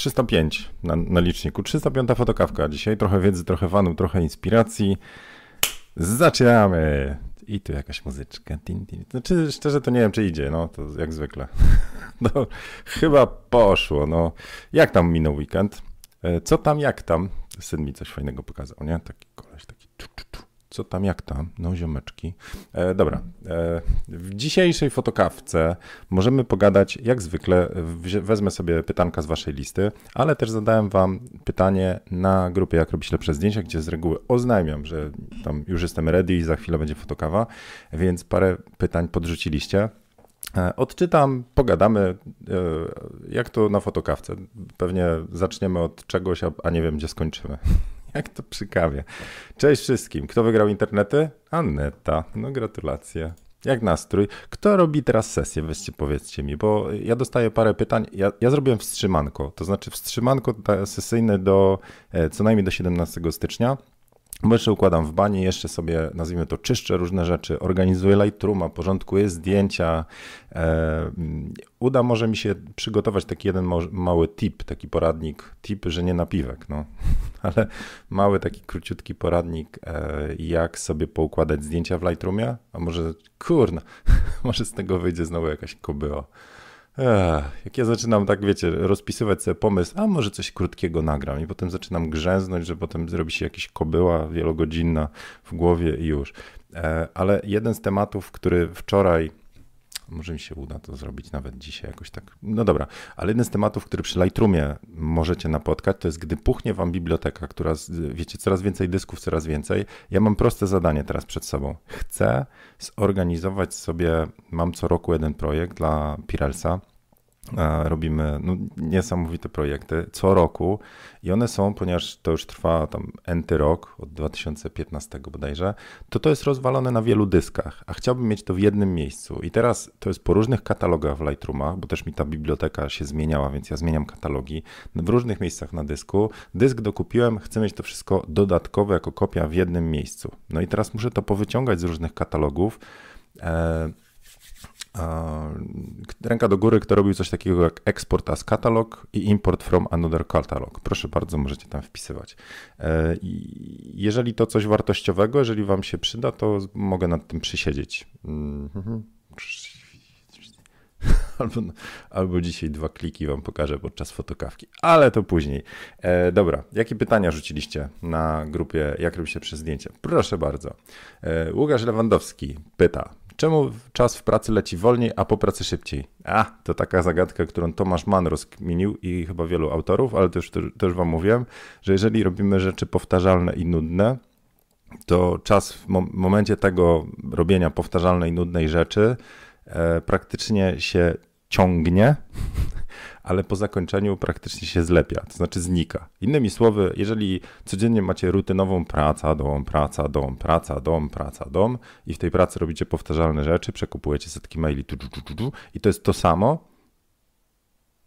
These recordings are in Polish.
305 na, na liczniku. 305 fotokawka dzisiaj. Trochę wiedzy, trochę fanów, trochę inspiracji. Zaczynamy! I tu jakaś muzyczka. Tin, tin. Znaczy, szczerze to nie wiem, czy idzie, no to jak zwykle. No, chyba poszło, no. Jak tam minął weekend? E, co tam, jak tam? Syn mi coś fajnego pokazał, nie? Taki koleś, taki tu. Co tam, jak tam? No, ziomeczki. E, dobra. E, w dzisiejszej fotokawce możemy pogadać, jak zwykle, wezmę sobie pytanka z waszej listy, ale też zadałem wam pytanie na grupie Jak robić lepsze zdjęcia, gdzie z reguły oznajmiam, że tam już jestem ready i za chwilę będzie fotokawa, więc parę pytań podrzuciliście. E, odczytam, pogadamy, e, jak to na fotokawce. Pewnie zaczniemy od czegoś, a nie wiem, gdzie skończymy. Jak to przy kawie. Cześć wszystkim. Kto wygrał internety? Aneta. No gratulacje. Jak nastrój? Kto robi teraz sesję? Weźcie, powiedzcie mi, bo ja dostaję parę pytań. Ja, ja zrobiłem wstrzymanko, to znaczy wstrzymanko sesyjne do e, co najmniej do 17 stycznia. Jeszcze układam w bani, jeszcze sobie, nazwijmy to, czyszczę różne rzeczy, organizuję Lightrooma, porządkuję zdjęcia. E, uda może mi się przygotować taki jeden mały tip, taki poradnik, tip, że nie napiwek, no. Ale mały taki króciutki poradnik, e, jak sobie poukładać zdjęcia w Lightroomie, a może, kurna, może z tego wyjdzie znowu jakaś kobyła. Jak ja zaczynam tak, wiecie, rozpisywać sobie pomysł, a może coś krótkiego nagram i potem zaczynam grzęznąć, że potem zrobi się jakiś kobyła wielogodzinna w głowie i już. E, ale jeden z tematów, który wczoraj, może mi się uda to zrobić nawet dzisiaj jakoś tak, no dobra, ale jeden z tematów, który przy Lightroomie możecie napotkać, to jest gdy puchnie wam biblioteka, która, wiecie, coraz więcej dysków, coraz więcej. Ja mam proste zadanie teraz przed sobą. Chcę zorganizować sobie, mam co roku jeden projekt dla Pirelsa, robimy no, niesamowite projekty co roku i one są, ponieważ to już trwa tam enty rok, od 2015 bodajże, to to jest rozwalone na wielu dyskach, a chciałbym mieć to w jednym miejscu. I teraz to jest po różnych katalogach w Lightroomach, bo też mi ta biblioteka się zmieniała, więc ja zmieniam katalogi w różnych miejscach na dysku. Dysk dokupiłem, chcę mieć to wszystko dodatkowo jako kopia w jednym miejscu. No i teraz muszę to powyciągać z różnych katalogów. E, Ręka do góry, kto robił coś takiego jak export as catalog i import from another catalog. Proszę bardzo, możecie tam wpisywać. E, jeżeli to coś wartościowego, jeżeli wam się przyda, to mogę nad tym przysiedzieć. Mhm. Albo, albo dzisiaj dwa kliki wam pokażę podczas fotokawki, ale to później. E, dobra, jakie pytania rzuciliście na grupie Jak robi się przez zdjęcie? Proszę bardzo. E, Łukasz Lewandowski pyta, Czemu czas w pracy leci wolniej, a po pracy szybciej? A, to taka zagadka, którą Tomasz Mann rozkminił i chyba wielu autorów, ale też, też wam mówiłem, że jeżeli robimy rzeczy powtarzalne i nudne, to czas w momencie tego robienia powtarzalnej, nudnej rzeczy e, praktycznie się ciągnie ale po zakończeniu praktycznie się zlepia, to znaczy znika. Innymi słowy, jeżeli codziennie macie rutynową praca, dom, praca, dom, praca, dom, praca, dom i w tej pracy robicie powtarzalne rzeczy, przekupujecie setki maili tu, tu, tu, tu, i to jest to samo,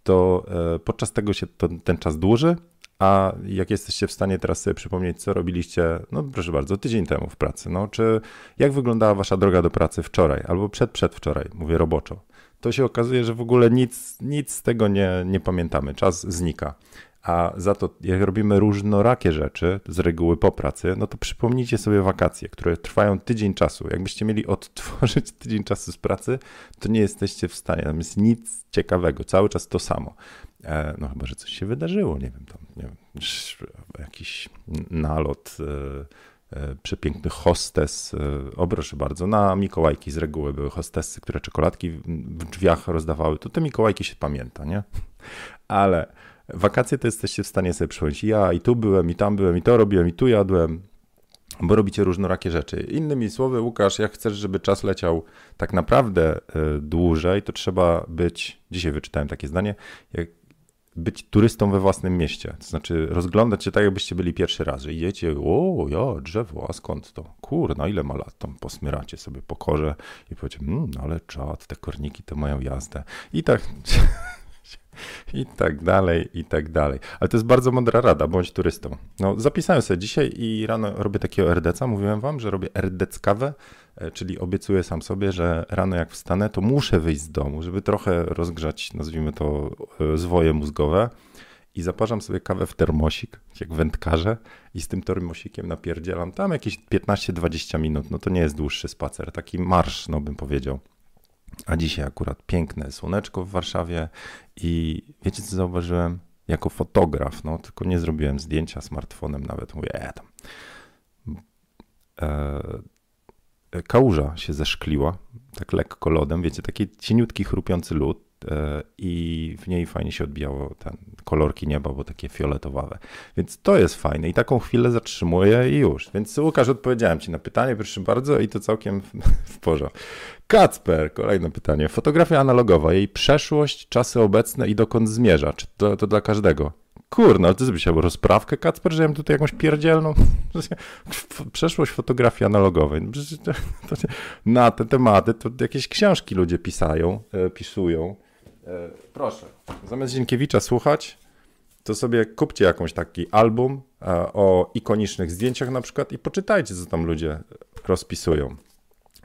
to e, podczas tego się to, ten czas dłuży, a jak jesteście w stanie teraz sobie przypomnieć, co robiliście, no proszę bardzo, tydzień temu w pracy, no czy jak wyglądała wasza droga do pracy wczoraj albo przed przedwczoraj, mówię roboczo, to się okazuje, że w ogóle nic, nic z tego nie, nie pamiętamy. Czas znika. A za to, jak robimy różnorakie rzeczy, z reguły po pracy, no to przypomnijcie sobie wakacje, które trwają tydzień czasu. Jakbyście mieli odtworzyć tydzień czasu z pracy, to nie jesteście w stanie. Tam jest nic ciekawego, cały czas to samo. E, no chyba, że coś się wydarzyło, nie wiem, tam, nie wiem, jakiś nalot. E, E, przepiękny hostes. E, o proszę bardzo, na Mikołajki z reguły były hostessy, które czekoladki w drzwiach rozdawały. To te Mikołajki się pamięta, nie? Ale wakacje to jesteście w stanie sobie przypomnieć. Ja i tu byłem, i tam byłem, i to robiłem, i tu jadłem, bo robicie różnorakie rzeczy. Innymi słowy, Łukasz, jak chcesz, żeby czas leciał tak naprawdę e, dłużej, to trzeba być, dzisiaj wyczytałem takie zdanie, jak być turystą we własnym mieście. To znaczy rozglądać się tak, jakbyście byli pierwszy raz, że idziecie, o, ja, drzewo, a skąd to? Kurna, ile ma lat? Tam posmyracie sobie po korze i powiecie, mmm, ale czad, te korniki to mają jazdę. I tak... I tak dalej, i tak dalej. Ale to jest bardzo mądra rada, bądź turystą. No, zapisałem sobie dzisiaj i rano robię takiego RDC. Mówiłem wam, że robię RDC kawę, czyli obiecuję sam sobie, że rano jak wstanę, to muszę wyjść z domu, żeby trochę rozgrzać, nazwijmy to, e, zwoje mózgowe. i zaparzam sobie kawę w termosik, jak wędkarze i z tym termosikiem napierdzielam tam jakieś 15-20 minut, no to nie jest dłuższy spacer, taki marsz, no bym powiedział. A dzisiaj akurat piękne słoneczko w Warszawie i wiecie co zauważyłem? Jako fotograf, no tylko nie zrobiłem zdjęcia smartfonem nawet, mówię, e, tam. E, kałuża się zeszkliła, tak lekko lodem, wiecie, taki cieniutki, chrupiący lód, E, i w niej fajnie się odbijało ten kolorki nieba, bo takie fioletowawe. Więc to jest fajne i taką chwilę zatrzymuję i już. Więc Łukasz, odpowiedziałem ci na pytanie, proszę bardzo i to całkiem w porządku. Kacper, kolejne pytanie. Fotografia analogowa, jej przeszłość, czasy obecne i dokąd zmierza? Czy to, to dla każdego? Kurno, ale ty zrobisz rozprawkę, Kacper, że ja tutaj jakąś pierdzielną przeszłość fotografii analogowej. Na te tematy to jakieś książki ludzie pisają, e, pisują. E, proszę, zamiast Zienkiewicza słuchać, to sobie kupcie jakąś taki album e, o ikonicznych zdjęciach na przykład i poczytajcie, co tam ludzie rozpisują.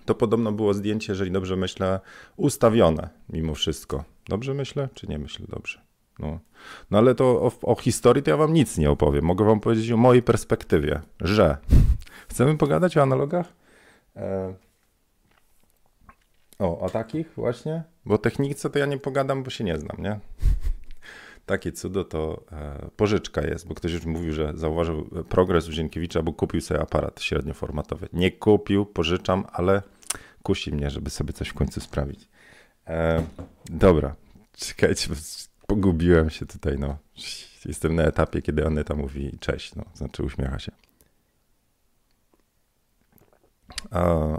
To podobno było zdjęcie, jeżeli dobrze myślę, ustawione mimo wszystko. Dobrze myślę, czy nie myślę dobrze? No, no ale to o, o, historii to ja wam nic nie opowiem. Mogę wam powiedzieć o mojej perspektywie, że chcemy pogadać o analogach? E... O, o takich właśnie? Bo technice to ja nie pogadam, bo się nie znam, nie? Takie cudo to e, pożyczka jest, bo ktoś już mówił, że zauważył progres u Zienkiewicza, bo kupił sobie aparat średnioformatowy. Nie kupił, pożyczam, ale kusi mnie, żeby sobie coś w końcu sprawić. E, dobra, czekajcie, pogubiłem się tutaj, no. Jestem na etapie, kiedy Aneta mówi cześć, no, znaczy uśmiecha się.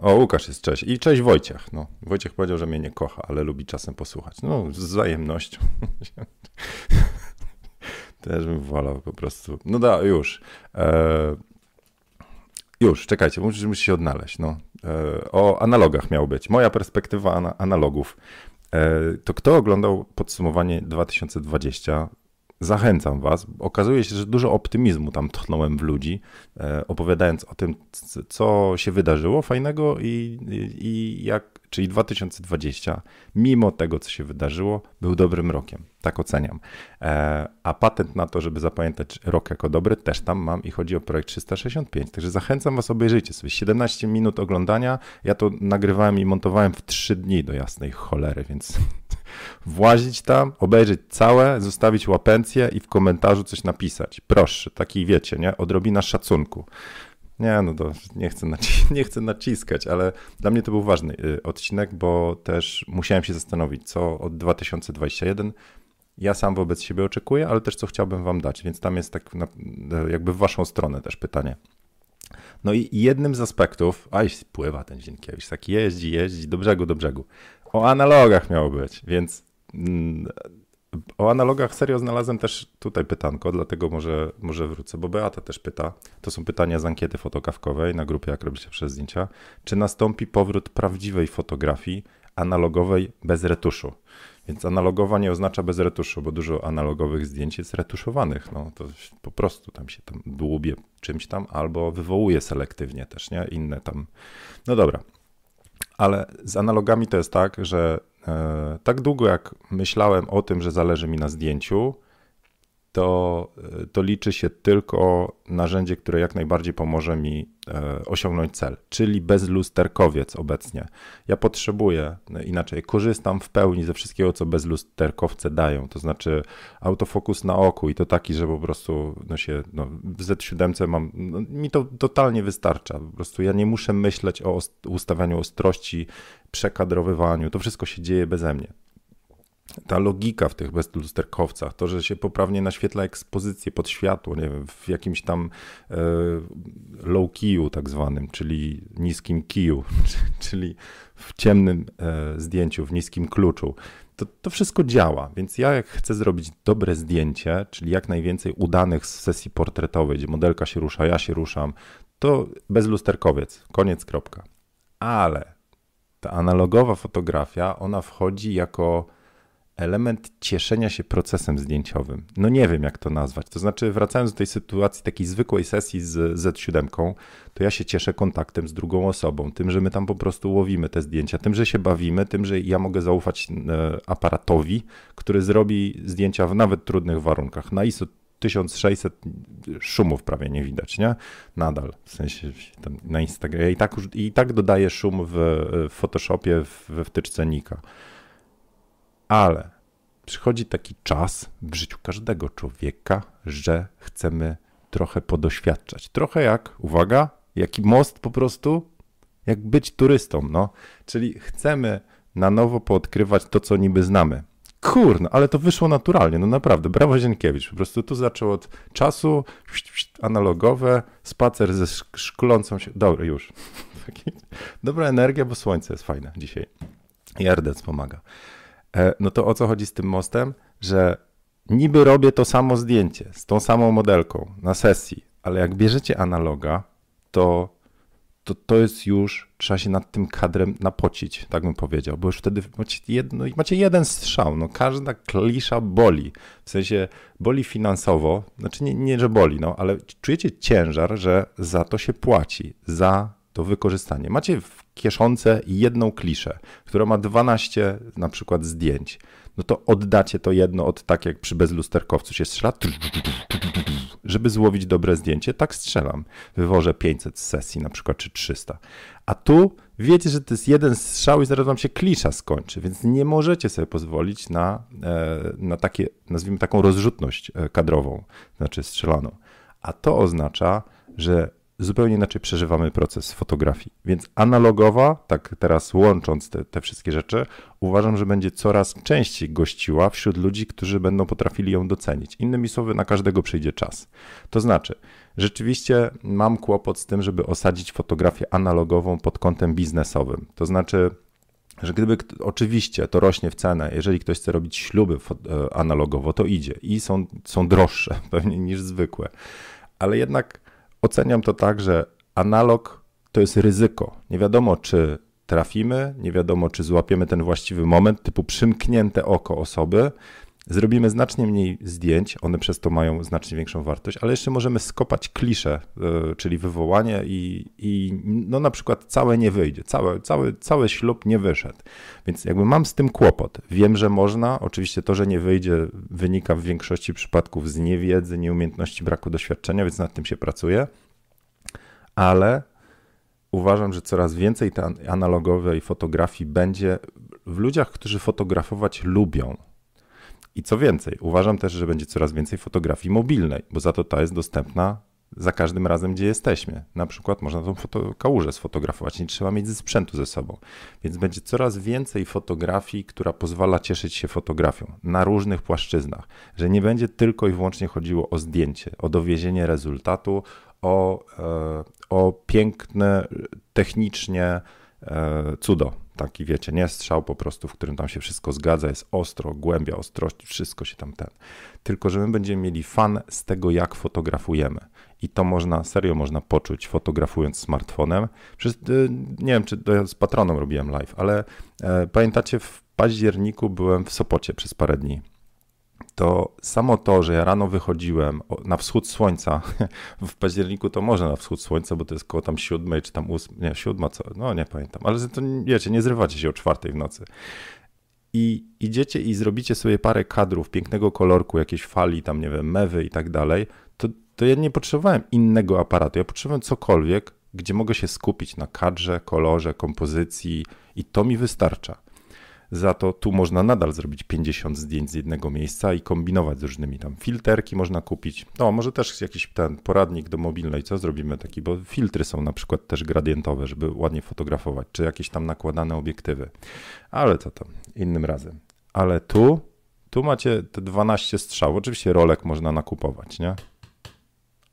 O, Łukasz jest cześć. I cześć Wojciech. No, Wojciech powiedział, że mnie nie kocha, ale lubi czasem posłuchać. No, z wzajemnością. Też bym wolał po prostu. No da, już. E, już, czekajcie, muszę, muszę się odnaleźć. No. E, o analogach miał być. Moja perspektywa ana, analogów. E, to kto oglądał podsumowanie 2020? Zachęcam Was. Okazuje się, że dużo optymizmu tam tchnąłem w ludzi, e, opowiadając o tym, co się wydarzyło fajnego i, i, i jak, czyli 2020, mimo tego, co się wydarzyło, był dobrym rokiem. Tak oceniam. E, a patent na to, żeby zapamiętać rok jako dobry, też tam mam i chodzi o projekt 365. Także zachęcam Was, obejrzyjcie sobie 17 minut oglądania. Ja to nagrywałem i montowałem w 3 dni do jasnej cholery, więc włazić tam, obejrzeć całe, zostawić łapencję i w komentarzu coś napisać. Proszę, taki wiecie, nie? Odrobina szacunku. Nie, no to nie chcę, nie chcę naciskać, ale dla mnie to był ważny y, odcinek, bo też musiałem się zastanowić, co od 2021 ja sam wobec siebie oczekuję, ale też co chciałbym wam dać, więc tam jest tak na, jakby w waszą stronę też pytanie. No i jednym z aspektów, aj, pływa ten Zienkiewicz, tak jeździ, jeździ do brzegu, do brzegu. O analogach miało być, więc mm, o analogach serio znalazłem też tutaj pytanko, dlatego może, może wrócę, bo Beata też pyta, to są pytania z ankiety fotokawkowej na grupie Jak robicie przez zdjęcia, czy nastąpi powrót prawdziwej fotografii analogowej bez retuszu? Więc analogowa nie oznacza bez retuszu, bo dużo analogowych zdjęć jest retuszowanych. No to po prostu tam się tam dłubie czymś tam albo wywołuje selektywnie też, nie? Inne tam. No dobra. Ale z analogami to jest tak, że e, tak długo jak myślałem o tym, że zależy mi na zdjęciu, to, to liczy się tylko narzędzie, które jak najbardziej pomoże mi e, osiągnąć cel, czyli bezlusterkowiec obecnie. Ja potrzebuję, inaczej korzystam w pełni ze wszystkiego, co bezlusterkowce dają, to znaczy autofokus na oku i to taki, że po prostu no się, no, w Z7 mam, no, mi to totalnie wystarcza, po prostu ja nie muszę myśleć o ustawianiu ostrości, przekadrowywaniu, to wszystko się dzieje beze mnie ta logika w tych bezlusterkowcach, to, że się poprawnie naświetla ekspozycję pod światło, nie wiem, w jakimś tam e, low keyu tak zwanym, czyli niskim kiju, czyli w ciemnym e, zdjęciu, w niskim kluczu, to, to wszystko działa. Więc ja jak chcę zrobić dobre zdjęcie, czyli jak najwięcej udanych z sesji portretowej, gdzie modelka się rusza, ja się ruszam, to bezlusterkowiec, koniec, kropka. Ale ta analogowa fotografia, ona wchodzi jako element cieszenia się procesem zdjęciowym. No nie wiem, jak to nazwać. To znaczy, wracając do tej sytuacji takiej zwykłej sesji z Z7, to ja się cieszę kontaktem z drugą osobą, tym, że my tam po prostu łowimy te zdjęcia, tym, że się bawimy, tym, że ja mogę zaufać e, aparatowi, który zrobi zdjęcia w nawet trudnych warunkach. Na ISO 1600 szumów prawie nie widać, nie? Nadal, w sensie na Instagramie. I tak, I tak dodaję szum w, w Photoshopie, we wtyczce Nika. Ale przychodzi taki czas w życiu każdego człowieka, że chcemy trochę podoświadczać. Trochę jak, uwaga, jaki most po prostu, jak być turystą, no. Czyli chcemy na nowo poodkrywać to, co niby znamy. Kurno, ale to wyszło naturalnie, no naprawdę, brawo Zienkiewicz. Po prostu tu zaczął od czasu, analogowe, spacer ze szklącą się, dobra, już. Dobra energia, bo słońce jest fajne dzisiaj. I RDC pomaga. E, no to o co chodzi z tym mostem? Że niby robię to samo zdjęcie z tą samą modelką na sesji, ale jak bierzecie analoga, to to, to jest już, trzeba się nad tym kadrem napocić, tak bym powiedział, bo już wtedy macie, jedno, macie jeden strzał, no każda klisza boli, w sensie boli finansowo, znaczy nie, nie, że boli, no, ale czujecie ciężar, że za to się płaci, za to wykorzystanie. Macie w kieszonce jedną kliszę, która ma 12 na przykład zdjęć, no to oddacie to jedno od tak jak przy bezlusterkowcu się strzela, żeby złowić dobre zdjęcie, tak strzelam. Wywożę 500 z sesji na przykład, czy 300. A tu wiecie, że to jest jeden strzał i zaraz wam się klisza skończy, więc nie możecie sobie pozwolić na, e, na takie, nazwijmy taką rozrzutność e, kadrową, znaczy strzelaną. A to oznacza, że zupełnie inaczej przeżywamy proces fotografii. Więc analogowa, tak teraz łącząc te, te, wszystkie rzeczy, uważam, że będzie coraz częściej gościła wśród ludzi, którzy będą potrafili ją docenić. Innymi słowy, na każdego przyjdzie czas. To znaczy, rzeczywiście mam kłopot z tym, żeby osadzić fotografię analogową pod kątem biznesowym. To znaczy, że gdyby oczywiście to rośnie w cenę, jeżeli ktoś chce robić śluby e, analogowo, to idzie i są, są droższe pewnie niż zwykłe. Ale jednak oceniam to tak, że analog to jest ryzyko. Nie wiadomo, czy trafimy, nie wiadomo, czy złapiemy ten właściwy moment, typu przymknięte oko osoby. Zrobimy znacznie mniej zdjęć, one przez to mają znacznie większą wartość, ale jeszcze możemy skopać kliszę, yy, czyli wywołanie i, i no na przykład całe nie wyjdzie, cały, cały, cały ślub nie wyszedł. Więc jakby mam z tym kłopot. Wiem, że można, oczywiście to, że nie wyjdzie wynika w większości przypadków z niewiedzy, nieumiejętności, braku doświadczenia, więc nad tym się pracuje, ale uważam, że coraz więcej tej analogowej fotografii będzie w ludziach, którzy fotografować lubią i co więcej, uważam też, że będzie coraz więcej fotografii mobilnej, bo za to ta jest dostępna za każdym razem, gdzie jesteśmy. Na przykład można tą foto, kałużę sfotografować, nie trzeba mieć sprzętu ze sobą. Więc będzie coraz więcej fotografii, która pozwala cieszyć się fotografią na różnych płaszczyznach, że nie będzie tylko i wyłącznie chodziło o zdjęcie, o dowiezienie rezultatu, o, e, o piękne, technicznie cudo taki, wiecie, nie strzał po prostu, w którym tam się wszystko zgadza, jest ostro, głębia ostrości, wszystko się tam ten. Tylko, że my będziemy mieli fan z tego, jak fotografujemy. I to można, serio można poczuć fotografując smartfonem. Przez, y, nie wiem, czy z patronem robiłem live, ale e, pamiętacie, w październiku byłem w Sopocie przez parę dni to samo to, że ja rano wychodziłem na wschód słońca, w październiku to może na wschód słońca, bo to jest koło tam siódmej, czy tam ósmej, nie, siódma, co, no nie pamiętam, ale to wiecie, nie zrywacie się o czwartej w nocy. I idziecie i zrobicie sobie parę kadrów pięknego kolorku, jakiejś fali, tam nie wiem, mewy i tak dalej, to, to ja nie potrzebowałem innego aparatu, ja potrzebowałem cokolwiek, gdzie mogę się skupić na kadrze, kolorze, kompozycji i to mi wystarcza. Za to tu można nadal zrobić 50 zdjęć z jednego miejsca i kombinować z różnymi tam filterki można kupić. No, może też jakiś ten poradnik do mobilnej, co zrobimy taki, bo filtry są na przykład też gradientowe, żeby ładnie fotografować, czy jakieś tam nakładane obiektywy. Ale co tam, innym razem. Ale tu, tu macie te 12 strzał. Oczywiście rolek można nakupować, nie?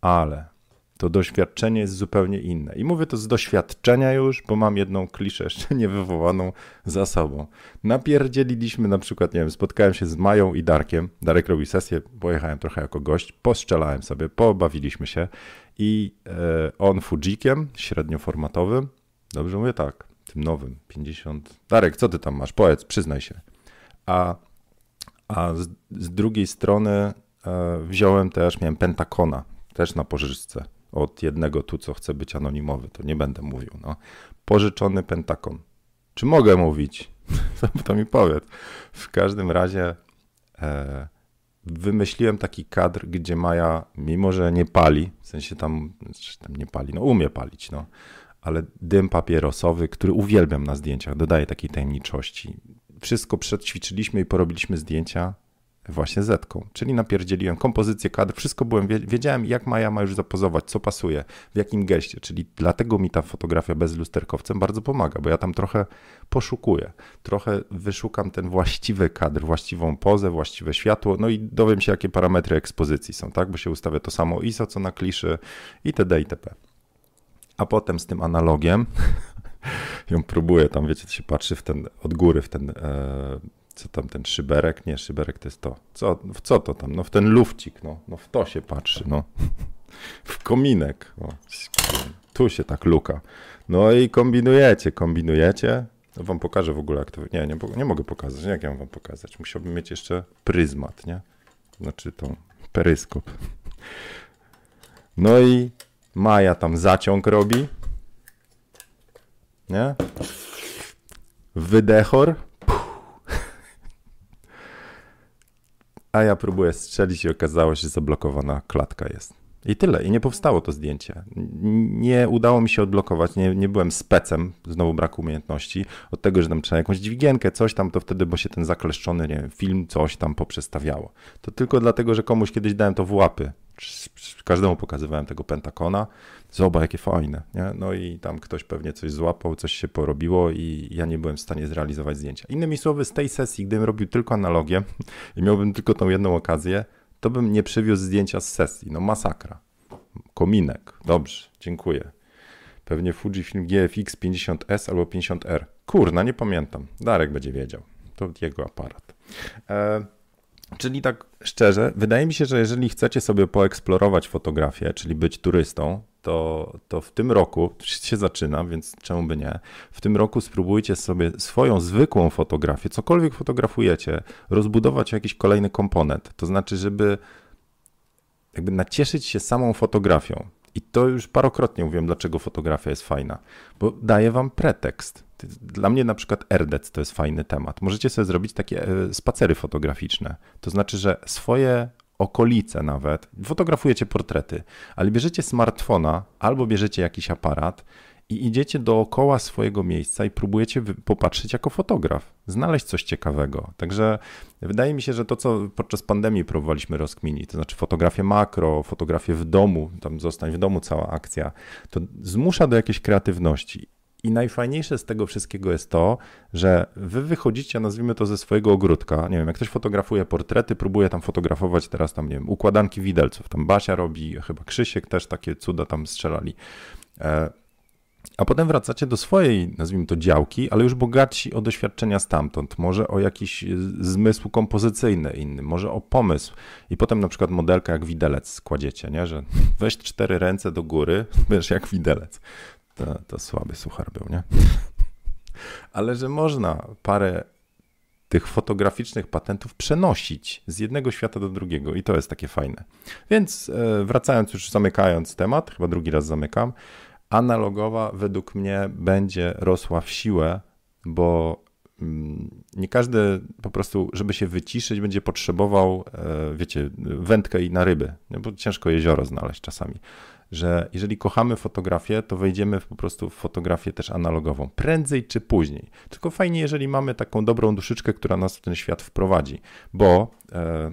Ale to doświadczenie jest zupełnie inne. I mówię to z doświadczenia już, bo mam jedną kliszę jeszcze niewywołaną za sobą. Napierdzieliliśmy na przykład, nie wiem, spotkałem się z Mają i Darkiem. Darek robił sesję, pojechałem trochę jako gość, postrzelałem sobie, pobawiliśmy się i e, on Fujikiem średnioformatowym, dobrze mówię tak, tym nowym, 50. Darek, co ty tam masz? Powiedz, przyznaj się. A a z, z drugiej strony e, wziąłem też, miałem Pentakona, też na pożyczce od jednego tu, co chce być anonimowy, to nie będę mówił. No. Pożyczony Pentakon. Czy mogę mówić? to mi powiedz. W każdym razie e, wymyśliłem taki kadr, gdzie Maja, mimo że nie pali, w sensie tam, tam nie pali, no umie palić, no, ale dym papierosowy, który uwielbiam na zdjęciach, dodaje takiej tajemniczości. Wszystko przećwiczyliśmy i porobiliśmy zdjęcia właśnie Zetką, czyli napierdzieliłem kompozycję kadr, wszystko byłem, wiedziałem jak Maja ma już zapozować, co pasuje, w jakim geście, czyli dlatego mi ta fotografia bez lusterkowcem bardzo pomaga, bo ja tam trochę poszukuję, trochę wyszukam ten właściwy kadr, właściwą pozę, właściwe światło, no i dowiem się jakie parametry ekspozycji są, tak, bo się ustawia to samo ISO co na kliszy itd. itp. A potem z tym analogiem ją próbuję, tam wiecie, to się patrzy w ten, od góry w ten e, co tam ten szyberek? Nie, szyberek to jest to. Co, w co to tam? No w ten lufcik, no, no w to się patrzy, no. W kominek. O, tu się tak luka. No i kombinujecie, kombinujecie. No wam pokażę w ogóle, jak to. Nie, nie, nie mogę pokazać. Jak ja mam wam pokazać? Musiałbym mieć jeszcze pryzmat, nie? Znaczy tą peryskop. No i Maja tam zaciąg robi. Nie? Wydechor. A ja próbuję strzelić i okazało się, że zablokowana klatka jest. I tyle. I nie powstało to zdjęcie. Nie udało mi się odblokować, nie, nie byłem specem, znowu brak umiejętności. Od tego, że tam trzeba jakąś dźwigienkę, coś tam, to wtedy, bo się ten zakleszczony nie wiem, film, coś tam poprzestawiało. To tylko dlatego, że komuś kiedyś dałem to w łapy. Każdemu pokazywałem tego pentakona. Zobacz, jakie fajne. Nie? No i tam ktoś pewnie coś złapał, coś się porobiło i ja nie byłem w stanie zrealizować zdjęcia. Innymi słowy, z tej sesji, gdybym robił tylko analogię i miałbym tylko tą jedną okazję, to bym nie przywiózł zdjęcia z sesji. No masakra. Kominek. Dobrze, dziękuję. Pewnie Fujifilm GFX 50S albo 50R. Kurna, nie pamiętam. Darek będzie wiedział. To jego aparat. E, czyli tak szczerze, wydaje mi się, że jeżeli chcecie sobie poeksplorować fotografię, czyli być turystą, to, to w tym roku, się zaczyna, więc czemu by nie, w tym roku spróbujcie sobie swoją zwykłą fotografię, cokolwiek fotografujecie, rozbudować jakiś kolejny komponent. To znaczy, żeby jakby nacieszyć się samą fotografią. I to już parokrotnie mówiłem, dlaczego fotografia jest fajna, bo daje wam pretekst. Dla mnie na przykład RDC to jest fajny temat. Możecie sobie zrobić takie e, spacery fotograficzne. To znaczy, że swoje okolice nawet, fotografujecie portrety, ale bierzecie smartfona albo bierzecie jakiś aparat i idziecie dookoła swojego miejsca i próbujecie popatrzeć jako fotograf, znaleźć coś ciekawego. Także wydaje mi się, że to, co podczas pandemii próbowaliśmy rozkminić, to znaczy fotografię makro, fotografię w domu, tam zostań w domu cała akcja, to zmusza do jakiejś kreatywności. I najfajniejsze z tego wszystkiego jest to, że wy wychodzicie, nazwijmy to ze swojego ogródka. Nie wiem, jak ktoś fotografuje portrety, próbuje tam fotografować teraz tam, nie wiem, układanki widelców. Tam Basia robi, chyba Krzysiek też takie cuda tam strzelali. E, a potem wracacie do swojej, nazwijmy to działki, ale już bogatsi o doświadczenia stamtąd, może o jakiś zmysł kompozycyjny inny, może o pomysł. I potem na przykład modelkę jak widelec składziecie, nie? że weź cztery ręce do góry, będziesz jak widelec to, to słaby suchar był, nie? Ale że można parę tych fotograficznych patentów przenosić z jednego świata do drugiego i to jest takie fajne. Więc e, wracając już, zamykając temat, chyba drugi raz zamykam, analogowa według mnie będzie rosła w siłę, bo mm, nie każdy po prostu, żeby się wyciszyć, będzie potrzebował, e, wiecie, wędkę i na ryby, bo ciężko jezioro znaleźć czasami że jeżeli kochamy fotografię, to wejdziemy po prostu w fotografię też analogową, prędzej czy później. Tylko fajnie, jeżeli mamy taką dobrą duszyczkę, która nas w ten świat wprowadzi, bo e,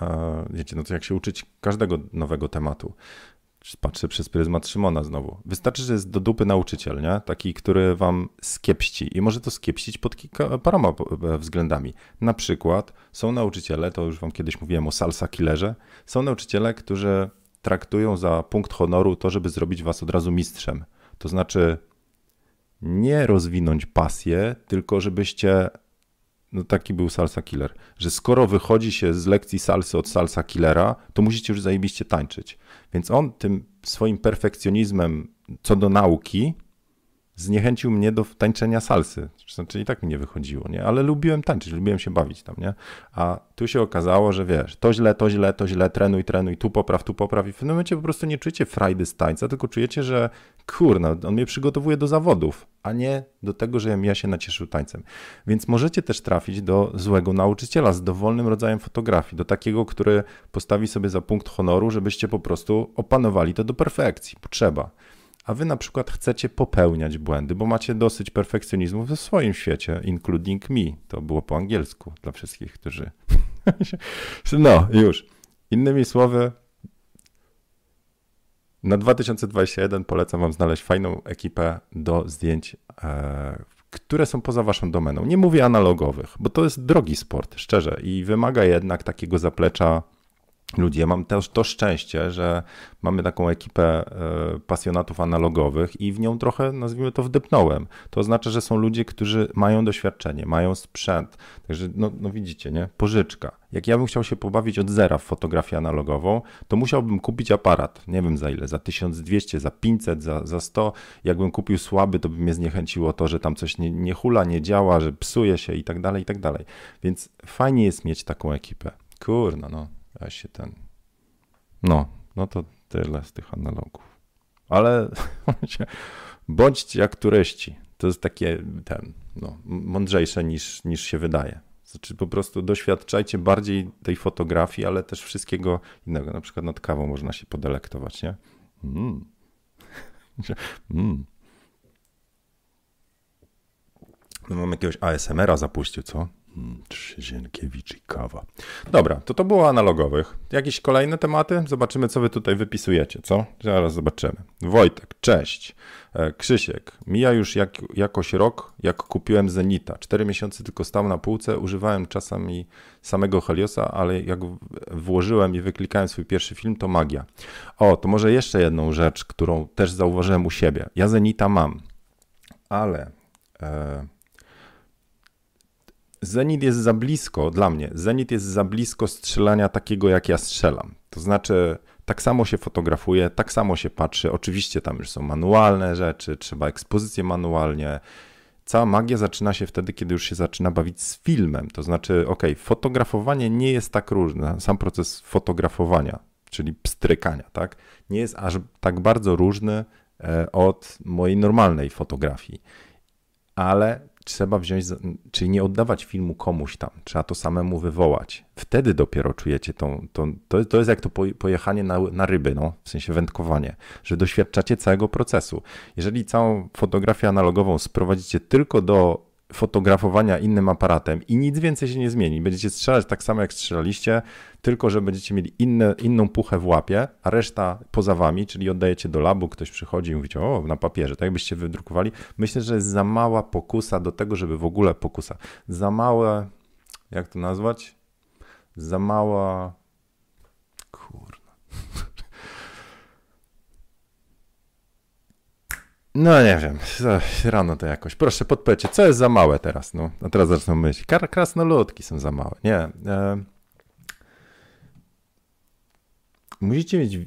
e, wiecie, no to jak się uczyć każdego nowego tematu. Patrzę przez pryzmat Szymona znowu. Wystarczy, że jest do dupy nauczyciel, nie? taki, który wam skiepści i może to skiepścić pod kilka, paroma e, względami. Na przykład są nauczyciele, to już wam kiedyś mówiłem o salsa killerze, są nauczyciele, którzy traktują za punkt honoru to, żeby zrobić was od razu mistrzem. To znaczy nie rozwinąć pasję, tylko żebyście no taki był salsa killer, że skoro wychodzi się z lekcji salsy od salsa killera, to musicie już zajebiście tańczyć. Więc on tym swoim perfekcjonizmem co do nauki zniechęcił mnie do tańczenia salsy. Znaczy i tak mi nie wychodziło, nie? Ale lubiłem tańczyć, lubiłem się bawić tam, nie? A tu się okazało, że wiesz, to źle, to źle, to źle, trenuj, trenuj, tu popraw, tu popraw i w pewnym momencie po prostu nie czujecie frajdy z tańca, tylko czujecie, że kurna, on mnie przygotowuje do zawodów, a nie do tego, że ja się nacieszył tańcem. Więc możecie też trafić do złego nauczyciela z dowolnym rodzajem fotografii, do takiego, który postawi sobie za punkt honoru, żebyście po prostu opanowali to do perfekcji, Potrzeba a wy na przykład chcecie popełniać błędy, bo macie dosyć perfekcjonizmu w swoim świecie, including me. To było po angielsku dla wszystkich, którzy. no, już. Innymi słowy, na 2021 polecam Wam znaleźć fajną ekipę do zdjęć, e, które są poza Waszą domeną. Nie mówię analogowych, bo to jest drogi sport, szczerze, i wymaga jednak takiego zaplecza ludzi. Ja mam też to szczęście, że mamy taką ekipę e, pasjonatów analogowych i w nią trochę, nazwijmy to, wdepnąłem. To oznacza, że są ludzie, którzy mają doświadczenie, mają sprzęt. Także, no, no widzicie, nie? Pożyczka. Jak ja bym chciał się pobawić od zera w fotografię analogową, to musiałbym kupić aparat. Nie wiem za ile, za 1200, za 500, za, za 100. Jakbym kupił słaby, to by mnie zniechęciło to, że tam coś nie, nie hula, nie działa, że psuje się i tak dalej, i tak dalej. Więc fajnie jest mieć taką ekipę. Kurno, no. Ja się ten. No, no to tyle z tych analogów. Ale bądźcie jak turyści. To jest takie ten, no, mądrzejsze niż, niż się wydaje. Znaczy po prostu doświadczajcie bardziej tej fotografii, ale też wszystkiego innego. Na przykład nad kawą można się podelektować, nie? Mm. mm. No, mam jakiegoś ASMR-a zapuścił, co? Trzyzienkiewicz i kawa. Dobra, to to było analogowych. Jakieś kolejne tematy? Zobaczymy, co wy tutaj wypisujecie, co? Zaraz zobaczymy. Wojtek, cześć. E, Krzysiek, mija już jak, jakoś rok, jak kupiłem Zenita. Cztery miesiące tylko stał na półce, używałem czasami samego Heliosa, ale jak włożyłem i wyklikałem swój pierwszy film, to magia. O, to może jeszcze jedną rzecz, którą też zauważyłem u siebie. Ja Zenita mam, ale... E, Zenit jest za blisko dla mnie. Zenit jest za blisko strzelania takiego, jak ja strzelam. To znaczy, tak samo się fotografuje, tak samo się patrzy. Oczywiście tam już są manualne rzeczy, trzeba ekspozycję manualnie. Cała magia zaczyna się wtedy, kiedy już się zaczyna bawić z filmem. To znaczy, ok, fotografowanie nie jest tak różne. Sam proces fotografowania, czyli pstrykania, tak, nie jest aż tak bardzo różny e, od mojej normalnej fotografii. Ale trzeba wziąć, czyli nie oddawać filmu komuś tam, trzeba to samemu wywołać. Wtedy dopiero czujecie tą, tą to, to jest jak to pojechanie na, na ryby, no, w sensie wędkowanie, że doświadczacie całego procesu. Jeżeli całą fotografię analogową sprowadzicie tylko do fotografowania innym aparatem i nic więcej się nie zmieni. Będziecie strzelać tak samo jak strzelaliście, tylko że będziecie mieli inne, inną puchę w łapie, a reszta poza wami, czyli oddajecie do labu, ktoś przychodzi i mówicie, o, na papierze, tak jakbyście wydrukowali. Myślę, że jest za mała pokusa do tego, żeby w ogóle pokusa. Za małe, jak to nazwać? Za mała No nie wiem, rano to jakoś. Proszę podpowiedzcie, co jest za małe teraz? No, a teraz zacznę myśleć. Krasnoludki są za małe. Nie. E... Musicie mieć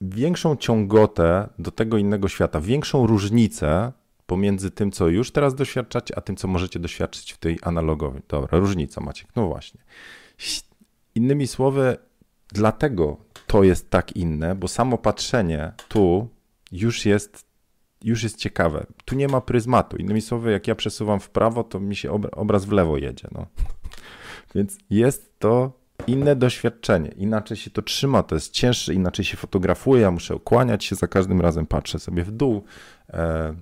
większą ciągotę do tego innego świata, większą różnicę pomiędzy tym, co już teraz doświadczacie, a tym, co możecie doświadczyć w tej analogowej. Dobra, różnica macie. No właśnie. Innymi słowy, dlatego to jest tak inne, bo samo patrzenie tu już jest już jest ciekawe. Tu nie ma pryzmatu. Innymi słowy, jak ja przesuwam w prawo, to mi się obraz w lewo jedzie. No. Więc jest to inne doświadczenie. Inaczej się to trzyma, to jest cięższe, inaczej się fotografuje. Ja muszę kłaniać się za każdym razem, patrzę sobie w dół. E,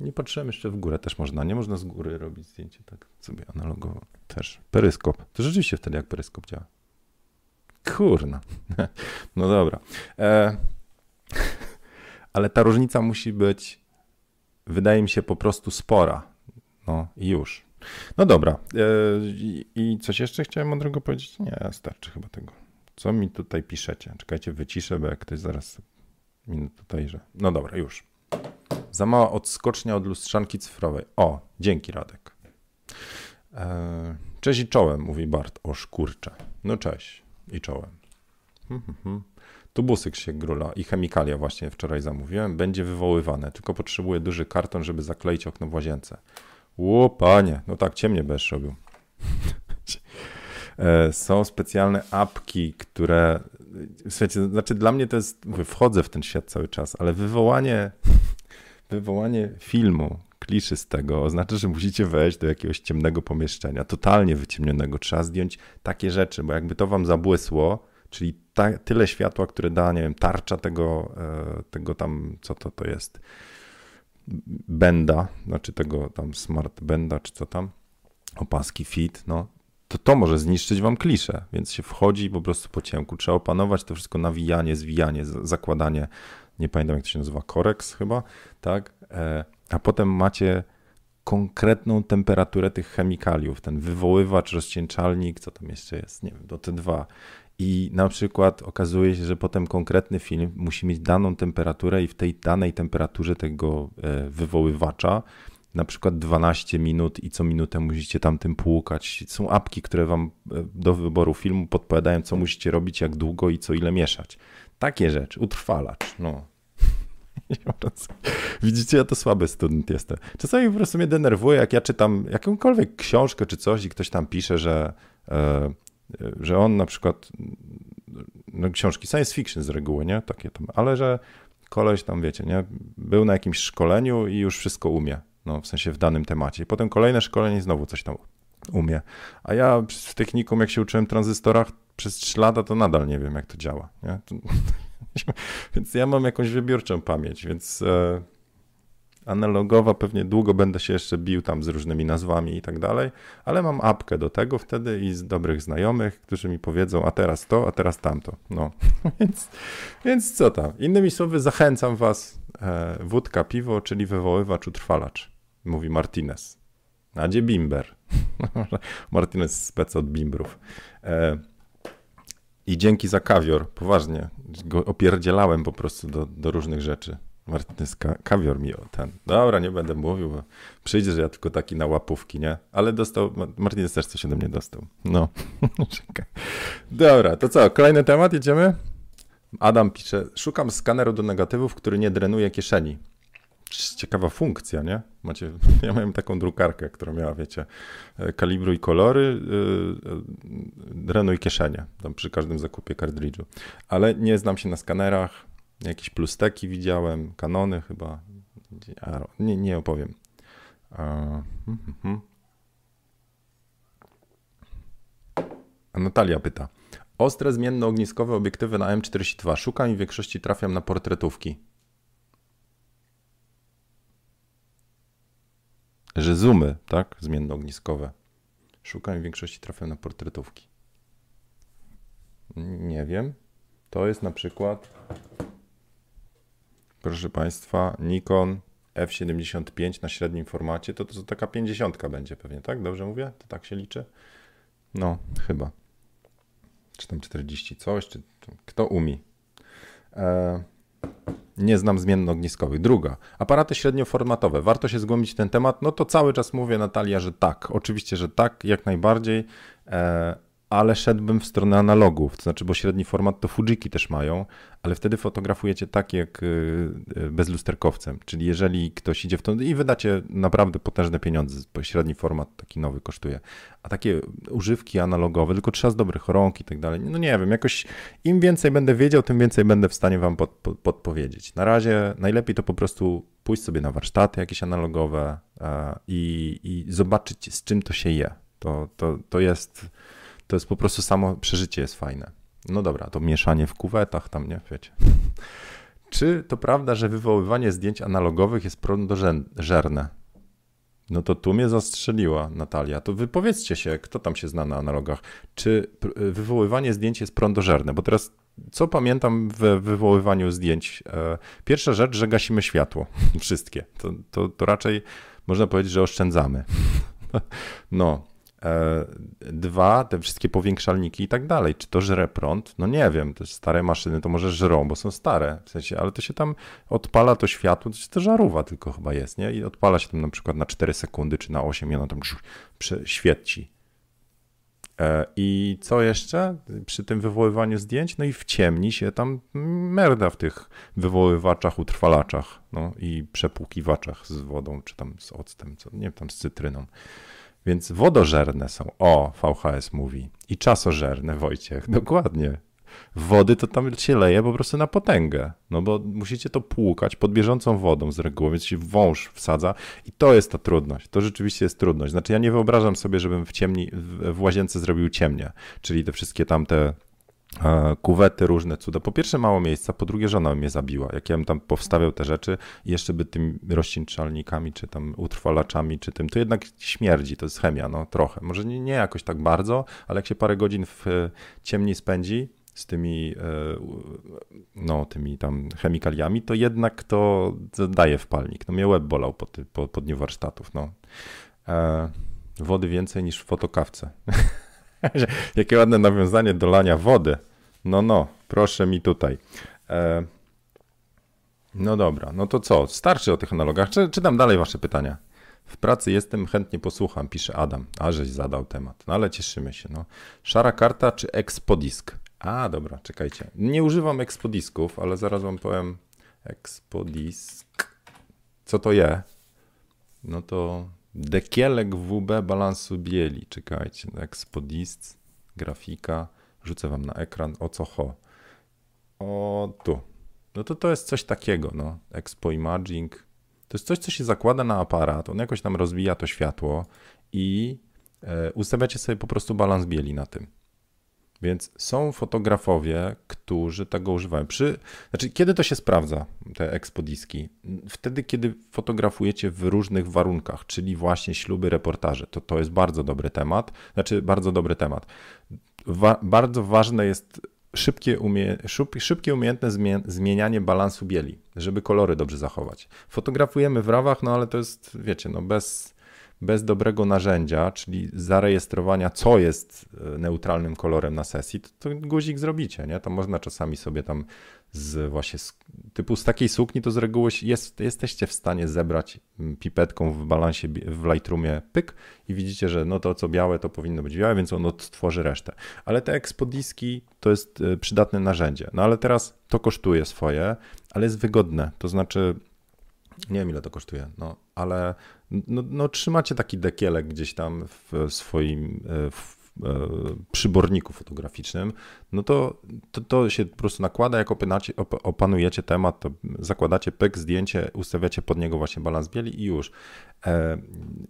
nie patrzyłem jeszcze w górę, też można. Nie można z góry robić zdjęcie tak sobie analogowo. Też. Peryskop. To rzeczywiście wtedy jak peryskop działa. Kurna. No dobra. E, ale ta różnica musi być wydaje mi się po prostu spora. No i już. No dobra. E, I coś jeszcze chciałem mądrego powiedzieć? Nie, starczy chyba tego. Co mi tutaj piszecie? Czekajcie, wyciszę, bo jak ktoś zaraz minut tutaj, że. No dobra, już. Za mała odskocznia od lustrzanki cyfrowej. O, dzięki Radek. E, cześć i czołem, mówi Bart. O szkurcze. No cześć i czołem. Hmm, hmm. Tubusy się grula i chemikalia właśnie wczoraj zamówiłem. Będzie wywoływane, tylko potrzebuję duży karton, żeby zakleić okno w łazience. Ło, panie, no tak ciemnie będziesz robił. E, są specjalne apki, które. Słuchajcie, znaczy dla mnie to jest. Wchodzę w ten świat cały czas, ale wywołanie, wywołanie filmu kliszy z tego oznacza, że musicie wejść do jakiegoś ciemnego pomieszczenia, totalnie wyciemnionego. Trzeba zdjąć takie rzeczy, bo jakby to wam zabłysło, czyli ta, tyle światła, które da, nie wiem, tarcza tego, e, tego tam, co to, to jest, benda, znaczy tego tam smart benda, czy co tam, opaski fit, no, to to może zniszczyć wam kliszę, więc się wchodzi po prostu po ciemku. Trzeba opanować to wszystko nawijanie, zwijanie, zakładanie, nie pamiętam jak to się nazywa, koreks chyba, tak? E, a potem macie konkretną temperaturę tych chemikaliów, ten wywoływacz, rozcieńczalnik, co tam jeszcze jest, nie wiem, do T2. I na przykład okazuje się, że potem konkretny film musi mieć daną temperaturę i w tej danej temperaturze tego e, wywoływacza na przykład 12 minut i co minutę musicie tam tym płukać. Są apki, które wam e, do wyboru filmu podpowiadają, co musicie robić, jak długo i co ile mieszać. Takie rzeczy, utrwalacz, no. Widzicie, ja to słaby student jestem. Czasami po prostu mnie denerwuje, jak ja czytam jakąkolwiek książkę czy coś i ktoś tam pisze, że, e, że on na przykład, no książki science fiction z reguły, nie? Takie tam, ale że koleś tam, wiecie, nie? Był na jakimś szkoleniu i już wszystko umie no, w sensie w danym temacie. I potem kolejne szkolenie i znowu coś tam umie. A ja w technikum, jak się uczyłem tranzystorach przez 3 lata, to nadal nie wiem, jak to działa. Nie? To, więc ja mam jakąś wybiórczą pamięć, więc e, analogowa pewnie długo będę się jeszcze bił tam z różnymi nazwami i tak dalej, ale mam apkę do tego wtedy i z dobrych znajomych, którzy mi powiedzą, a teraz to, a teraz tamto. No, więc, więc co tam? Innymi słowy, zachęcam was, e, wódka, piwo, czyli wywoływacz, utrwalacz mówi Martinez. A gdzie Bimber? Martinez spec od Bimbrów. E, I dzięki za kawior, poważnie, go opierdzielałem po prostu do, do różnych rzeczy. Martinez ka kawior mi o ten. Dobra, nie będę mówił, bo przyjdzie, że ja tylko taki na łapówki, nie? Ale dostał, Martinez też coś ode mnie dostał. No, Dobra, to co, kolejny temat, jedziemy? Adam pisze, szukam skaneru do negatywów, który nie drenuje kieszeni ciekawa funkcja, nie? Macie, ja miałem taką drukarkę, która miała, wiecie, e, kalibru i kolory, yy, i kieszenie, tam przy każdym zakupie kartridżu. Ale nie znam się na skanerach, jakieś plusteki widziałem, kanony chyba, nie, nie opowiem. A Natalia pyta. Ostre zmienne ogniskowe obiektywy na M42. Szukam i w większości trafiam na portretówki. że zoomy, tak, zmiennoogniskowe, szukam w większości trafiam na portretówki. Nie wiem. To jest na przykład, proszę Państwa, Nikon F75 na średnim formacie, to, to taka 50 będzie pewnie, tak? Dobrze mówię? To tak się liczy? No, chyba. Czy tam 40 coś, czy kto umie. E, nie znam zmiennych ogniskowych. Druga, aparaty średnioformatowe. Warto się zgłębić ten temat? No to cały czas mówię, Natalia, że tak. Oczywiście, że tak, jak najbardziej. E, ale szedłbym w stronę analogów, to znaczy, bo średni format to Fujiki też mają, ale wtedy fotografujecie tak jak y, y, bezlusterkowcem, czyli jeżeli ktoś idzie w to i wydacie naprawdę potężne pieniądze, bo średni format taki nowy kosztuje, a takie używki analogowe, tylko trzeba z dobrych rąk i tak dalej, no nie wiem, jakoś im więcej będę wiedział, tym więcej będę w stanie wam pod, pod, podpowiedzieć. Na razie najlepiej to po prostu pójść sobie na warsztaty jakieś analogowe i, i zobaczyć z czym to się je. To, to, to jest to jest po prostu samo przeżycie jest fajne. No dobra, to mieszanie w kuwetach tam, nie? Wiecie. Czy to prawda, że wywoływanie zdjęć analogowych jest prądożerne? No to tu mnie zastrzeliła Natalia. To wypowiedzcie się, kto tam się zna na analogach. Czy wywoływanie zdjęć jest prądożerne? Bo teraz co pamiętam w wywoływaniu zdjęć? E, pierwsza rzecz, że gasimy światło. Wszystkie. To, to, to raczej można powiedzieć, że oszczędzamy. No, dwa, te wszystkie powiększalniki i tak dalej. Czy to żre prąd? No nie wiem, te stare maszyny to może żrą, bo są stare, w sensie, ale to się tam odpala to światło, to to żarówa tylko chyba jest, nie? I odpala się tam na przykład na 4 sekundy czy na 8 i ono tam świeci. E, I co jeszcze przy tym wywoływaniu zdjęć? No i w ciemni się tam merda w tych wywoływaczach, utrwalaczach no i przepłukiwaczach z wodą, czy tam z octem, co, nie wiem, tam z cytryną. Więc wodożerne są. O, VHS mówi. I czasożerne, Wojciech. Dokładnie wody to tam się leje po prostu na potęgę, no bo musicie to płukać pod bieżącą wodą z reguły, więc się wąż wsadza i to jest ta trudność, to rzeczywiście jest trudność. Znaczy ja nie wyobrażam sobie, żebym w ciemni, w łazience zrobił ciemnie, czyli te wszystkie tamte kuwety różne cuda. Po pierwsze mało miejsca, po drugie żona mnie zabiła. Jak ja bym tam powstawiał te rzeczy jeszcze by tym rozcieńczalnikami, czy tam utrwalaczami, czy tym, to jednak śmierdzi, to jest chemia, no trochę. Może nie, nie jakoś tak bardzo, ale jak się parę godzin w ciemni spędzi, z tymi, e, no, tymi tam chemikaliami, to jednak to daje wpalnik. No mnie łeb bolał po, ty, po, po dniu warsztatów. No. E, wody więcej niż w fotokawce. Jakie ładne nawiązanie do lania wody. No, no, proszę mi tutaj. E, no dobra, no to co? Starczy o tych analogach. Czy, czytam dalej wasze pytania. W pracy jestem, chętnie posłucham, pisze Adam. A żeś zadał temat. No ale cieszymy się. No. Szara karta czy Expodisk? A, dobra, czekajcie. Nie używam Expodisków, ale zaraz wam powiem Expodisk. Co to je? No to dekielek WB balansu bieli. Czekajcie, Expodisk, grafika. Rzucę wam na ekran, o co ho. O, tu. No to to jest coś takiego, no. Expo Imaging. To jest coś, co się zakłada na aparat. On jakoś tam rozwija to światło i e, ustawiacie sobie po prostu balans bieli na tym. Więc są fotografowie, którzy tego używają. Przy, znaczy, kiedy to się sprawdza, te ekspodiski? Wtedy, kiedy fotografujecie w różnych warunkach, czyli właśnie śluby, reportaże. To, to jest bardzo dobry temat. Znaczy, bardzo dobry temat. Wa bardzo ważne jest szybkie, umie szybkie umiejętne zmienianie balansu bieli, żeby kolory dobrze zachować. Fotografujemy w rawach, no ale to jest, wiecie, no bez bez dobrego narzędzia, czyli zarejestrowania, co jest e, neutralnym kolorem na sesji, to, to guzik zrobicie, nie? To można czasami sobie tam z właśnie z, typu z takiej sukni, to z reguły jest, jesteście w stanie zebrać pipetką w balansie w Lightroomie pyk i widzicie, że no to co białe to powinno być białe, więc on odtworzy resztę. Ale te ekspodiski to jest e, przydatne narzędzie. No ale teraz to kosztuje swoje, ale jest wygodne, to znaczy nie wiem ile to kosztuje, no ale no, no, trzymacie taki dekielek gdzieś tam w swoim e, przyborniku fotograficznym, no to, to, to, się po prostu nakłada, jak opanujecie temat, to zakładacie pyk, zdjęcie, ustawiacie pod niego właśnie balans bieli i już. E,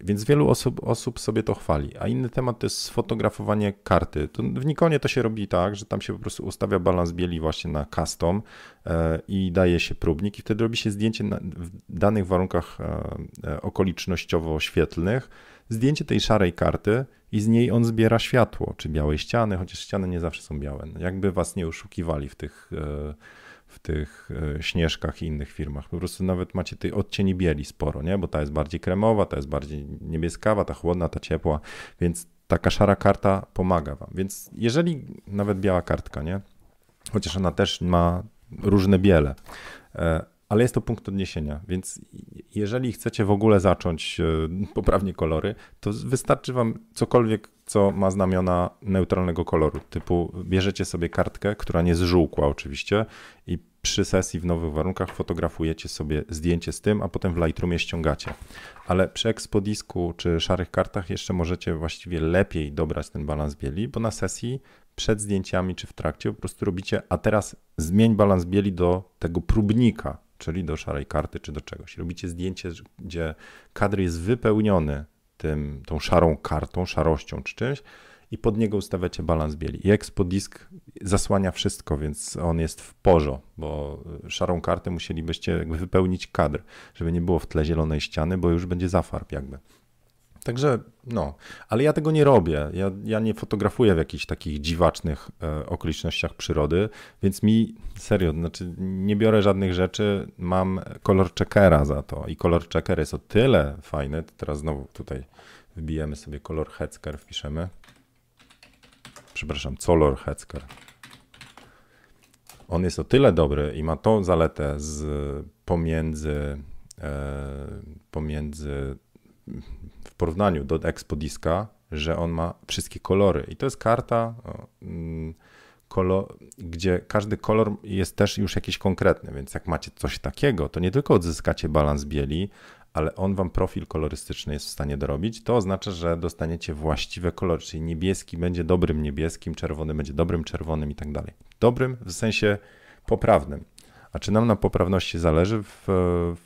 więc wielu osób, osób sobie to chwali. A inny temat to jest sfotografowanie karty. To w Nikonie to się robi tak, że tam się po prostu ustawia balans bieli właśnie na custom e, i daje się próbnik i wtedy robi się zdjęcie na, w danych warunkach e, okolicznościowo-świetlnych, zdjęcie tej szarej karty i z niej on zbiera światło, czy białej ściany, chociaż ściany nie zawsze są białe. Jakby was nie oszukiwali w tych w tych e, śnieżkach i innych firmach. Po prostu nawet macie tej odcieni bieli sporo, nie? bo ta jest bardziej kremowa, ta jest bardziej niebieskawa, ta chłodna, ta ciepła, więc taka szara karta pomaga wam. Więc jeżeli nawet biała kartka, nie? Chociaż ona też ma różne biele, e, ale jest to punkt odniesienia, więc jeżeli chcecie w ogóle zacząć e, poprawnie kolory, to wystarczy wam cokolwiek, co ma znamiona neutralnego koloru, typu bierzecie sobie kartkę, która nie zżółkła oczywiście i przy sesji w nowych warunkach fotografujecie sobie zdjęcie z tym, a potem w Lightroomie ściągacie. Ale przy ekspodisku czy szarych kartach jeszcze możecie właściwie lepiej dobrać ten balans bieli, bo na sesji przed zdjęciami czy w trakcie po prostu robicie, a teraz zmień balans bieli do tego próbnika, czyli do szarej karty czy do czegoś. Robicie zdjęcie, gdzie kadr jest wypełniony tym, tą szarą kartą, szarością czy czymś i pod niego ustawiacie balans bieli. I Expo Disk zasłania wszystko, więc on jest w porzo, bo szarą kartę musielibyście jakby wypełnić kadr, żeby nie było w tle zielonej ściany, bo już będzie zafarb jakby. Także no, ale ja tego nie robię. Ja, ja nie fotografuję w jakichś takich dziwacznych e, okolicznościach przyrody, więc mi serio, znaczy nie biorę żadnych rzeczy, mam kolor checkera za to i kolor checker jest o tyle fajny, teraz znowu tutaj wbijemy sobie kolor Hetzker, wpiszemy. Przepraszam, color Hetzker. On jest o tyle dobry i ma tą zaletę z pomiędzy e, pomiędzy w porównaniu do Expo Diska, że on ma wszystkie kolory. I to jest karta, mm, gdzie każdy kolor jest też już jakiś konkretny, więc jak macie coś takiego, to nie tylko odzyskacie balans bieli, ale on wam profil kolorystyczny jest w stanie dorobić. To oznacza, że dostaniecie właściwe kolory, czyli niebieski będzie dobrym niebieskim, czerwony będzie dobrym czerwonym i tak dalej. Dobrym w sensie poprawnym. A czy nam na poprawności zależy w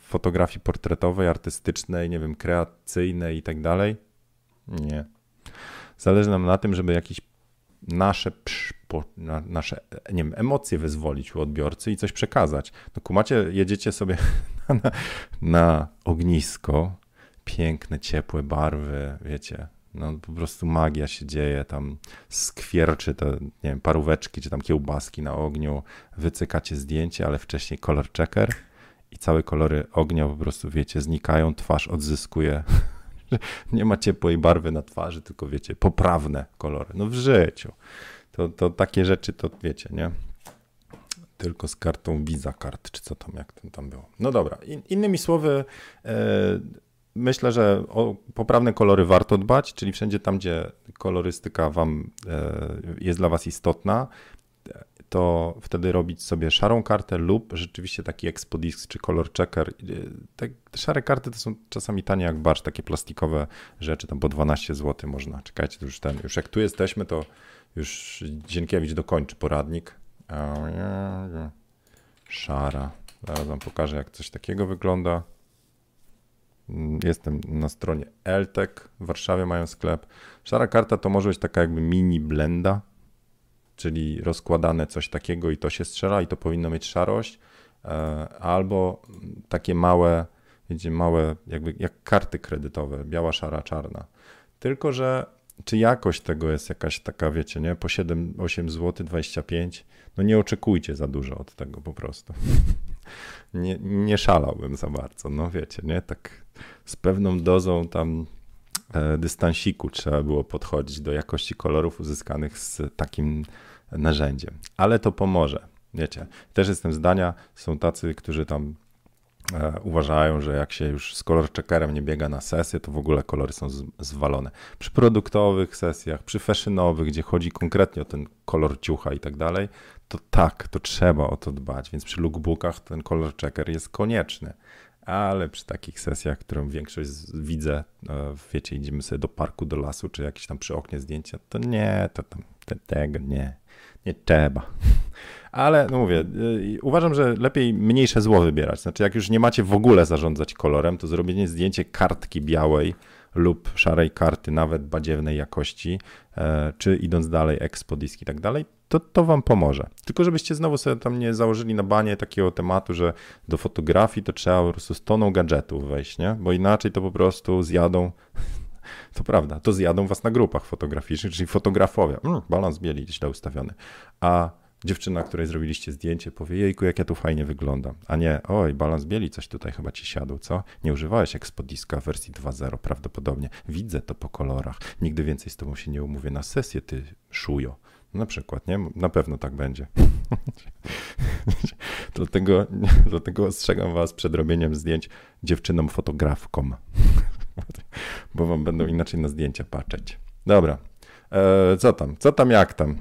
fotografii portretowej, artystycznej, nie wiem, kreacyjnej i tak dalej? Nie. Zależy nam na tym, żeby jakieś nasze, nasze nie wiem, emocje wyzwolić u odbiorcy i coś przekazać. No kumacie, jedziecie sobie na, na ognisko, piękne, ciepłe barwy, wiecie, no po prostu magia się dzieje, tam skwierczy te, nie wiem, paróweczki czy tam kiełbaski na ogniu, wycykacie zdjęcie, ale wcześniej kolor checker i całe kolory ognia po prostu, wiecie, znikają, twarz odzyskuje. Nie ma ciepłej barwy na twarzy, tylko wiecie, poprawne kolory. No w życiu. To, to takie rzeczy to wiecie, nie? Tylko z kartą Visa Card, czy co tam, jak to tam było. No dobra, In, innymi słowy, e, myślę, że o poprawne kolory warto dbać, czyli wszędzie tam, gdzie kolorystyka wam e, jest dla was istotna, to wtedy robić sobie szarą kartę lub rzeczywiście taki Expo Disc czy Color Checker. E, te szare karty to są czasami tanie jak barsz, takie plastikowe rzeczy, tam po 12 zł można. Czekajcie, to już ten, już jak tu jesteśmy, to już Dzienkiewicz dokończy poradnik. Szara. Zaraz wam pokażę, jak coś takiego wygląda. Jestem na stronie Eltek. W Warszawie mają sklep. Szara karta to może być taka jakby mini blenda, czyli rozkładane coś takiego i to się strzela i to powinno mieć szarość. E, albo takie małe, wiecie, małe jakby jak karty kredytowe, biała, szara, czarna. Tylko, że czy jakość tego jest jakaś taka, wiecie, nie? Po 7, 8 zł, 25, no nie oczekujcie za dużo od tego po prostu. nie, nie szalałbym za bardzo, no wiecie, nie? Tak z pewną dozą tam e, dystansiku trzeba było podchodzić do jakości kolorów uzyskanych z takim narzędziem. Ale to pomoże, wiecie. Też jestem zdania, są tacy, którzy tam e, uważają, że jak się już z kolor checkerem nie biega na sesję, to w ogóle kolory są zwalone. Przy produktowych sesjach, przy fashienowych, gdzie chodzi konkretnie o ten kolor ciucha i tak dalej, to tak, to trzeba o to dbać, więc przy lookbookach ten color checker jest konieczny. Ale przy takich sesjach, którą większość widzę, e, wiecie, idziemy sobie do parku, do lasu, czy jakieś tam przy oknie zdjęcia, to nie, to tam te, tego nie, nie trzeba. Ale no mówię, yy, uważam, że lepiej mniejsze zło wybierać. Znaczy, jak już nie macie w ogóle zarządzać kolorem, to zrobienie zdjęcie kartki białej lub szarej karty, nawet badziewnej jakości, yy, czy idąc dalej, expo disk i tak dalej, to, to wam pomoże. Tylko żebyście znowu sobie tam nie założyli na banie takiego tematu, że do fotografii to trzeba po prostu z toną gadżetów wejść, nie? Bo inaczej to po prostu zjadą to prawda, to zjadą was na grupach fotograficznych, czyli fotografowie. Mm, balans bieli źle ustawiony. A dziewczyna, której zrobiliście zdjęcie, powie, jejku, jak ja tu fajnie wyglądam. A nie, oj, balans bieli, coś tutaj chyba ci siadł, co? Nie używałeś Expodiska wersji 2.0 prawdopodobnie. Widzę to po kolorach. Nigdy więcej z tobą się nie umówię na sesję, ty szujo. Na przykład, nie? Na pewno tak będzie. dlatego, dlatego ostrzegam was przed robieniem zdjęć dziewczynom fotografkom, bo wam będą inaczej na zdjęcia patrzeć. Dobra, e, co tam, co tam, jak tam?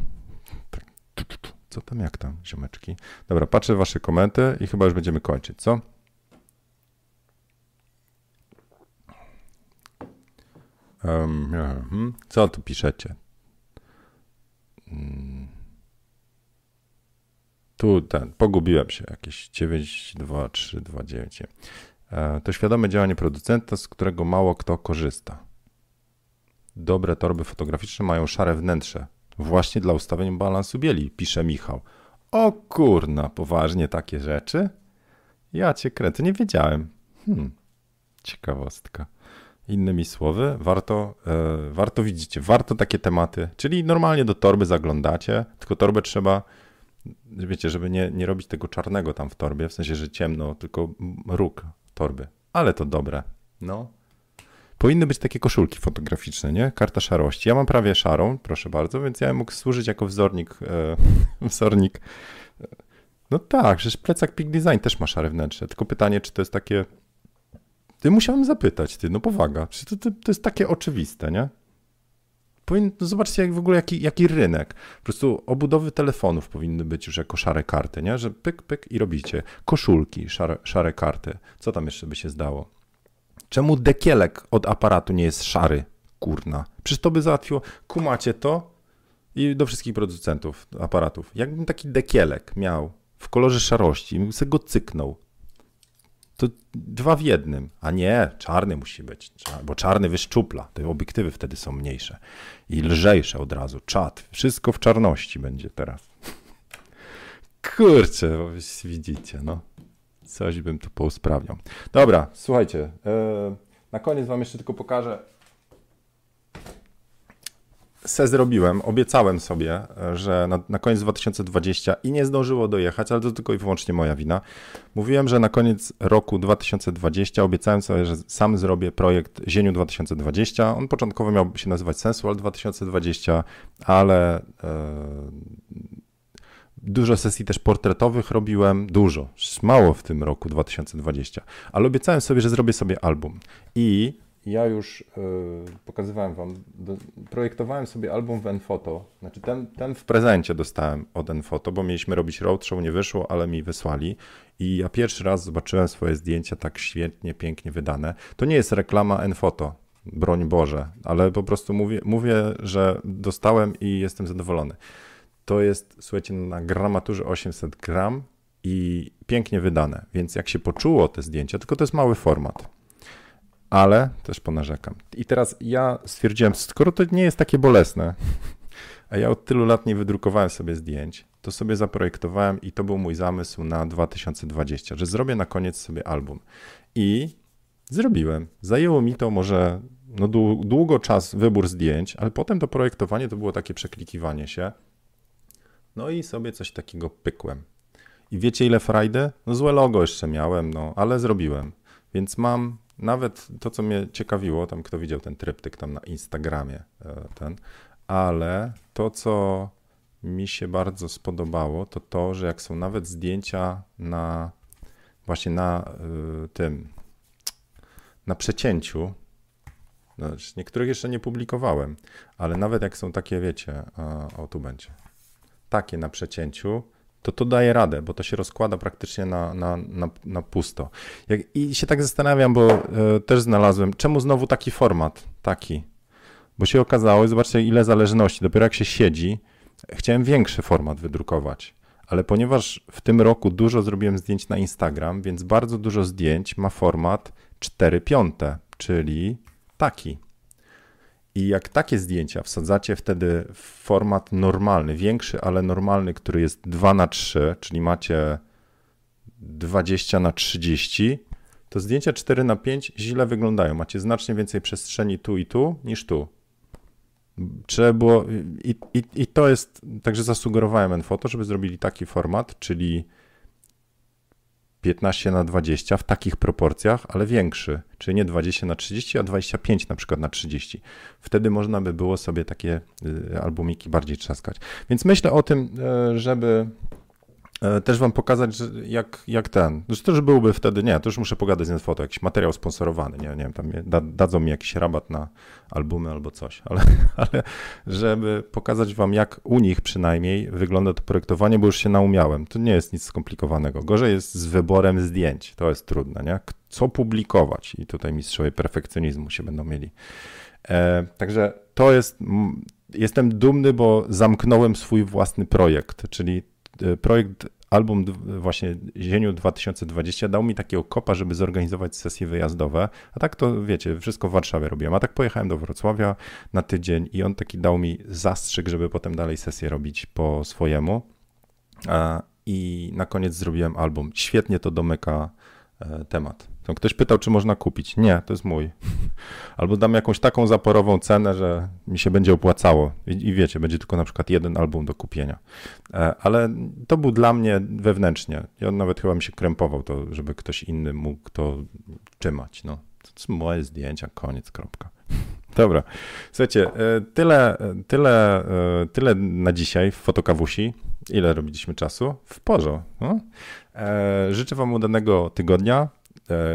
Co tam, jak tam, ziomeczki? Dobra, patrzę wasze komenty i chyba już będziemy kończyć, co? Um, co tu piszecie? Mm. Tu ten, pogubiłem się, jakieś 92329. E, to świadome działanie producenta, z którego mało kto korzysta. Dobre torby fotograficzne mają szare wnętrze, właśnie dla ustawienia balansu bieli, pisze Michał. O kurna, poważnie takie rzeczy? Ja cię kręcę, nie wiedziałem. Hmm, ciekawostka. Innymi słowy, warto, e, warto widzicie, warto takie tematy, czyli normalnie do torby zaglądacie, tylko torbę trzeba, wiecie, żeby nie, nie robić tego czarnego tam w torbie, w sensie, że ciemno, tylko róg torby. Ale to dobre. No. Powinny być takie koszulki fotograficzne, nie? Karta szarości. Ja mam prawie szarą, proszę bardzo, więc ja mógł służyć jako wzornik. E, wzornik. No tak, przecież plecak Peak Design też ma szare wnętrze. Tylko pytanie, czy to jest takie ty musiałem zapytać, ty, no powaga. To, to, to jest takie oczywiste, nie? Powinien, no zobaczcie jak w ogóle jaki, jaki rynek. Po prostu obudowy telefonów powinny być już jako szare karty, nie? Że pyk, pyk i robicie. Koszulki, szare, szare karty. Co tam jeszcze by się zdało? Czemu dekielek od aparatu nie jest szary? Kurna. Przecież to by załatwiło. Kumacie to i do wszystkich producentów aparatów. Jakbym taki dekielek miał w kolorze szarości, bym sobie go cyknął. To dwa w jednym, a nie, czarny musi być, bo czarny wyszczupla, te obiektywy wtedy są mniejsze i lżejsze od razu, czat, wszystko w czarności będzie teraz. Kurczę, widzicie, no. Coś bym tu pousprawniał. Dobra, słuchajcie, yy, na koniec wam jeszcze tylko pokażę se zrobiłem, obiecałem sobie, że na, na, koniec 2020 i nie zdążyło dojechać, ale to tylko i wyłącznie moja wina. Mówiłem, że na koniec roku 2020 obiecałem sobie, że sam zrobię projekt Zieniu 2020. On początkowo miał się nazywać Sensual 2020, ale e, dużo sesji też portretowych robiłem, dużo, mało w tym roku 2020, ale obiecałem sobie, że zrobię sobie album. I ja już y, pokazywałem wam, do, projektowałem sobie album w Enfoto, znaczy ten, ten w prezencie dostałem od Enfoto, bo mieliśmy robić roadshow, nie wyszło, ale mi wysłali i ja pierwszy raz zobaczyłem swoje zdjęcia tak świetnie, pięknie wydane. To nie jest reklama Enfoto, broń Boże, ale po prostu mówię, mówię że dostałem i jestem zadowolony. To jest, słuchajcie, na gramaturze 800 gram i pięknie wydane, więc jak się poczuło te zdjęcia, tylko to jest mały format, ale też ponarzekam. I teraz ja stwierdziłem, skoro to nie jest takie bolesne, a ja od tylu lat nie wydrukowałem sobie zdjęć, to sobie zaprojektowałem i to był mój zamysł na 2020, że zrobię na koniec sobie album. I zrobiłem. Zajęło mi to może no, długo czas wybór zdjęć, ale potem to projektowanie to było takie przeklikiwanie się. No i sobie coś takiego pykłem. I wiecie ile frajdy? No złe logo jeszcze miałem, no ale zrobiłem. Więc mam nawet to, co mnie ciekawiło, tam kto widział ten tryptyk tam na Instagramie, e, ten, ale to, co mi się bardzo spodobało, to to, że jak są nawet zdjęcia na właśnie na y, tym, na przecięciu, no, niektórych jeszcze nie publikowałem, ale nawet jak są takie, wiecie, o tu będzie, takie na przecięciu, to to daje radę, bo to się rozkłada praktycznie na, na, na, na pusto. Jak, I się tak zastanawiam, bo e, też znalazłem, czemu znowu taki format, taki? Bo się okazało, zobaczcie ile zależności, dopiero jak się siedzi, chciałem większy format wydrukować, ale ponieważ w tym roku dużo zrobiłem zdjęć na Instagram, więc bardzo dużo zdjęć ma format 4 piąte, czyli taki. I jak takie zdjęcia wsadzacie wtedy w format normalny, większy, ale normalny, który jest 2 na 3, czyli macie 20 na 30, to zdjęcia 4 na 5 źle wyglądają. Macie znacznie więcej przestrzeni tu i tu niż tu. Trzeba było, i, i, i to jest, także zasugerowałem Enfoto, żeby zrobili taki format, czyli 15 na 20 w takich proporcjach, ale większy, czyli nie 20 na 30, a 25 na przykład na 30. Wtedy można by było sobie takie y, albumiki bardziej trzaskać. Więc myślę o tym, e, żeby też wam pokazać, jak, jak ten. Zresztą, że byłby wtedy, nie, to już muszę pogadać z Netfoto, jakiś materiał sponsorowany, nie, nie wiem, tam da, dadzą mi jakiś rabat na albumy albo coś, ale, ale żeby pokazać wam, jak u nich przynajmniej wygląda to projektowanie, bo już się naumiałem. To nie jest nic skomplikowanego. Gorzej jest z wyborem zdjęć, to jest trudne, nie? Co publikować? I tutaj mistrzowie perfekcjonizmu się będą mieli. E, także to jest, jestem dumny, bo zamknąłem swój własny projekt, czyli E, projekt album właśnie Zieniu 2020 dał mi takiego kopa, żeby zorganizować sesje wyjazdowe, a tak to wiecie, wszystko w Warszawie robiłem, a tak pojechałem do Wrocławia na tydzień i on taki dał mi zastrzyk, żeby potem dalej sesję robić po swojemu i na koniec zrobiłem album. Świetnie to domyka e, temat. To ktoś pytał, czy można kupić. Nie, to jest mój. Albo dam jakąś taką zaporową cenę, że mi się będzie opłacało. I, I, wiecie, będzie tylko na przykład jeden album do kupienia. E, ale to był dla mnie wewnętrznie. Ja nawet chyba mi się krępował to, żeby ktoś inny mógł to trzymać. No. To moje zdjęcia, koniec, kropka. Dobra. Słuchajcie, e, tyle, tyle, e, tyle na dzisiaj w Fotokawusi. Ile robiliśmy czasu? W porządku. No. Życzę Wam udanego tygodnia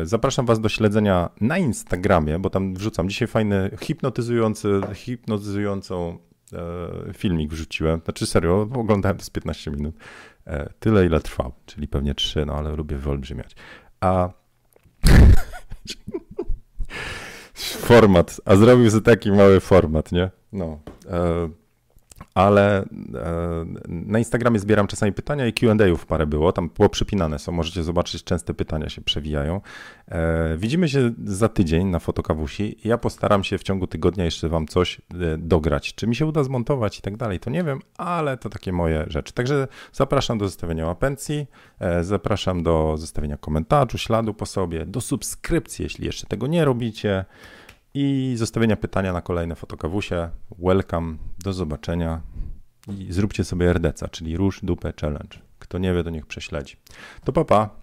zapraszam Was do śledzenia na Instagramie, bo tam wrzucam dzisiaj fajny, hipnotyzujący, hipnotyzującą e, filmik wrzuciłem. Znaczy serio, oglądałem z 15 minut. E, tyle ile trwał, czyli pewnie 3, no ale lubię wyolbrzymiać. A format, a zrobił sobie taki mały format, nie? No. Ale e, na Instagramie zbieram czasami pytania i Q&A'ów parę było, tam było przypinane są, możecie zobaczyć, częste pytania się przewijają. E, widzimy się za tydzień na Fotokawusi ja postaram się w ciągu tygodnia jeszcze wam coś e, dograć. Czy mi się uda zmontować i tak dalej, to nie wiem, ale to takie moje rzeczy. Także zapraszam do zostawienia łapencji, zapraszam do zostawienia komentarzu, śladu po sobie, do subskrypcji, jeśli jeszcze tego nie robicie i zostawienia pytania na kolejne fotokawusie. Welcome, do zobaczenia i zróbcie sobie RDC, czyli Róż Dupę Challenge. Kto nie wie, to niech prześledzi. To papa. Pa.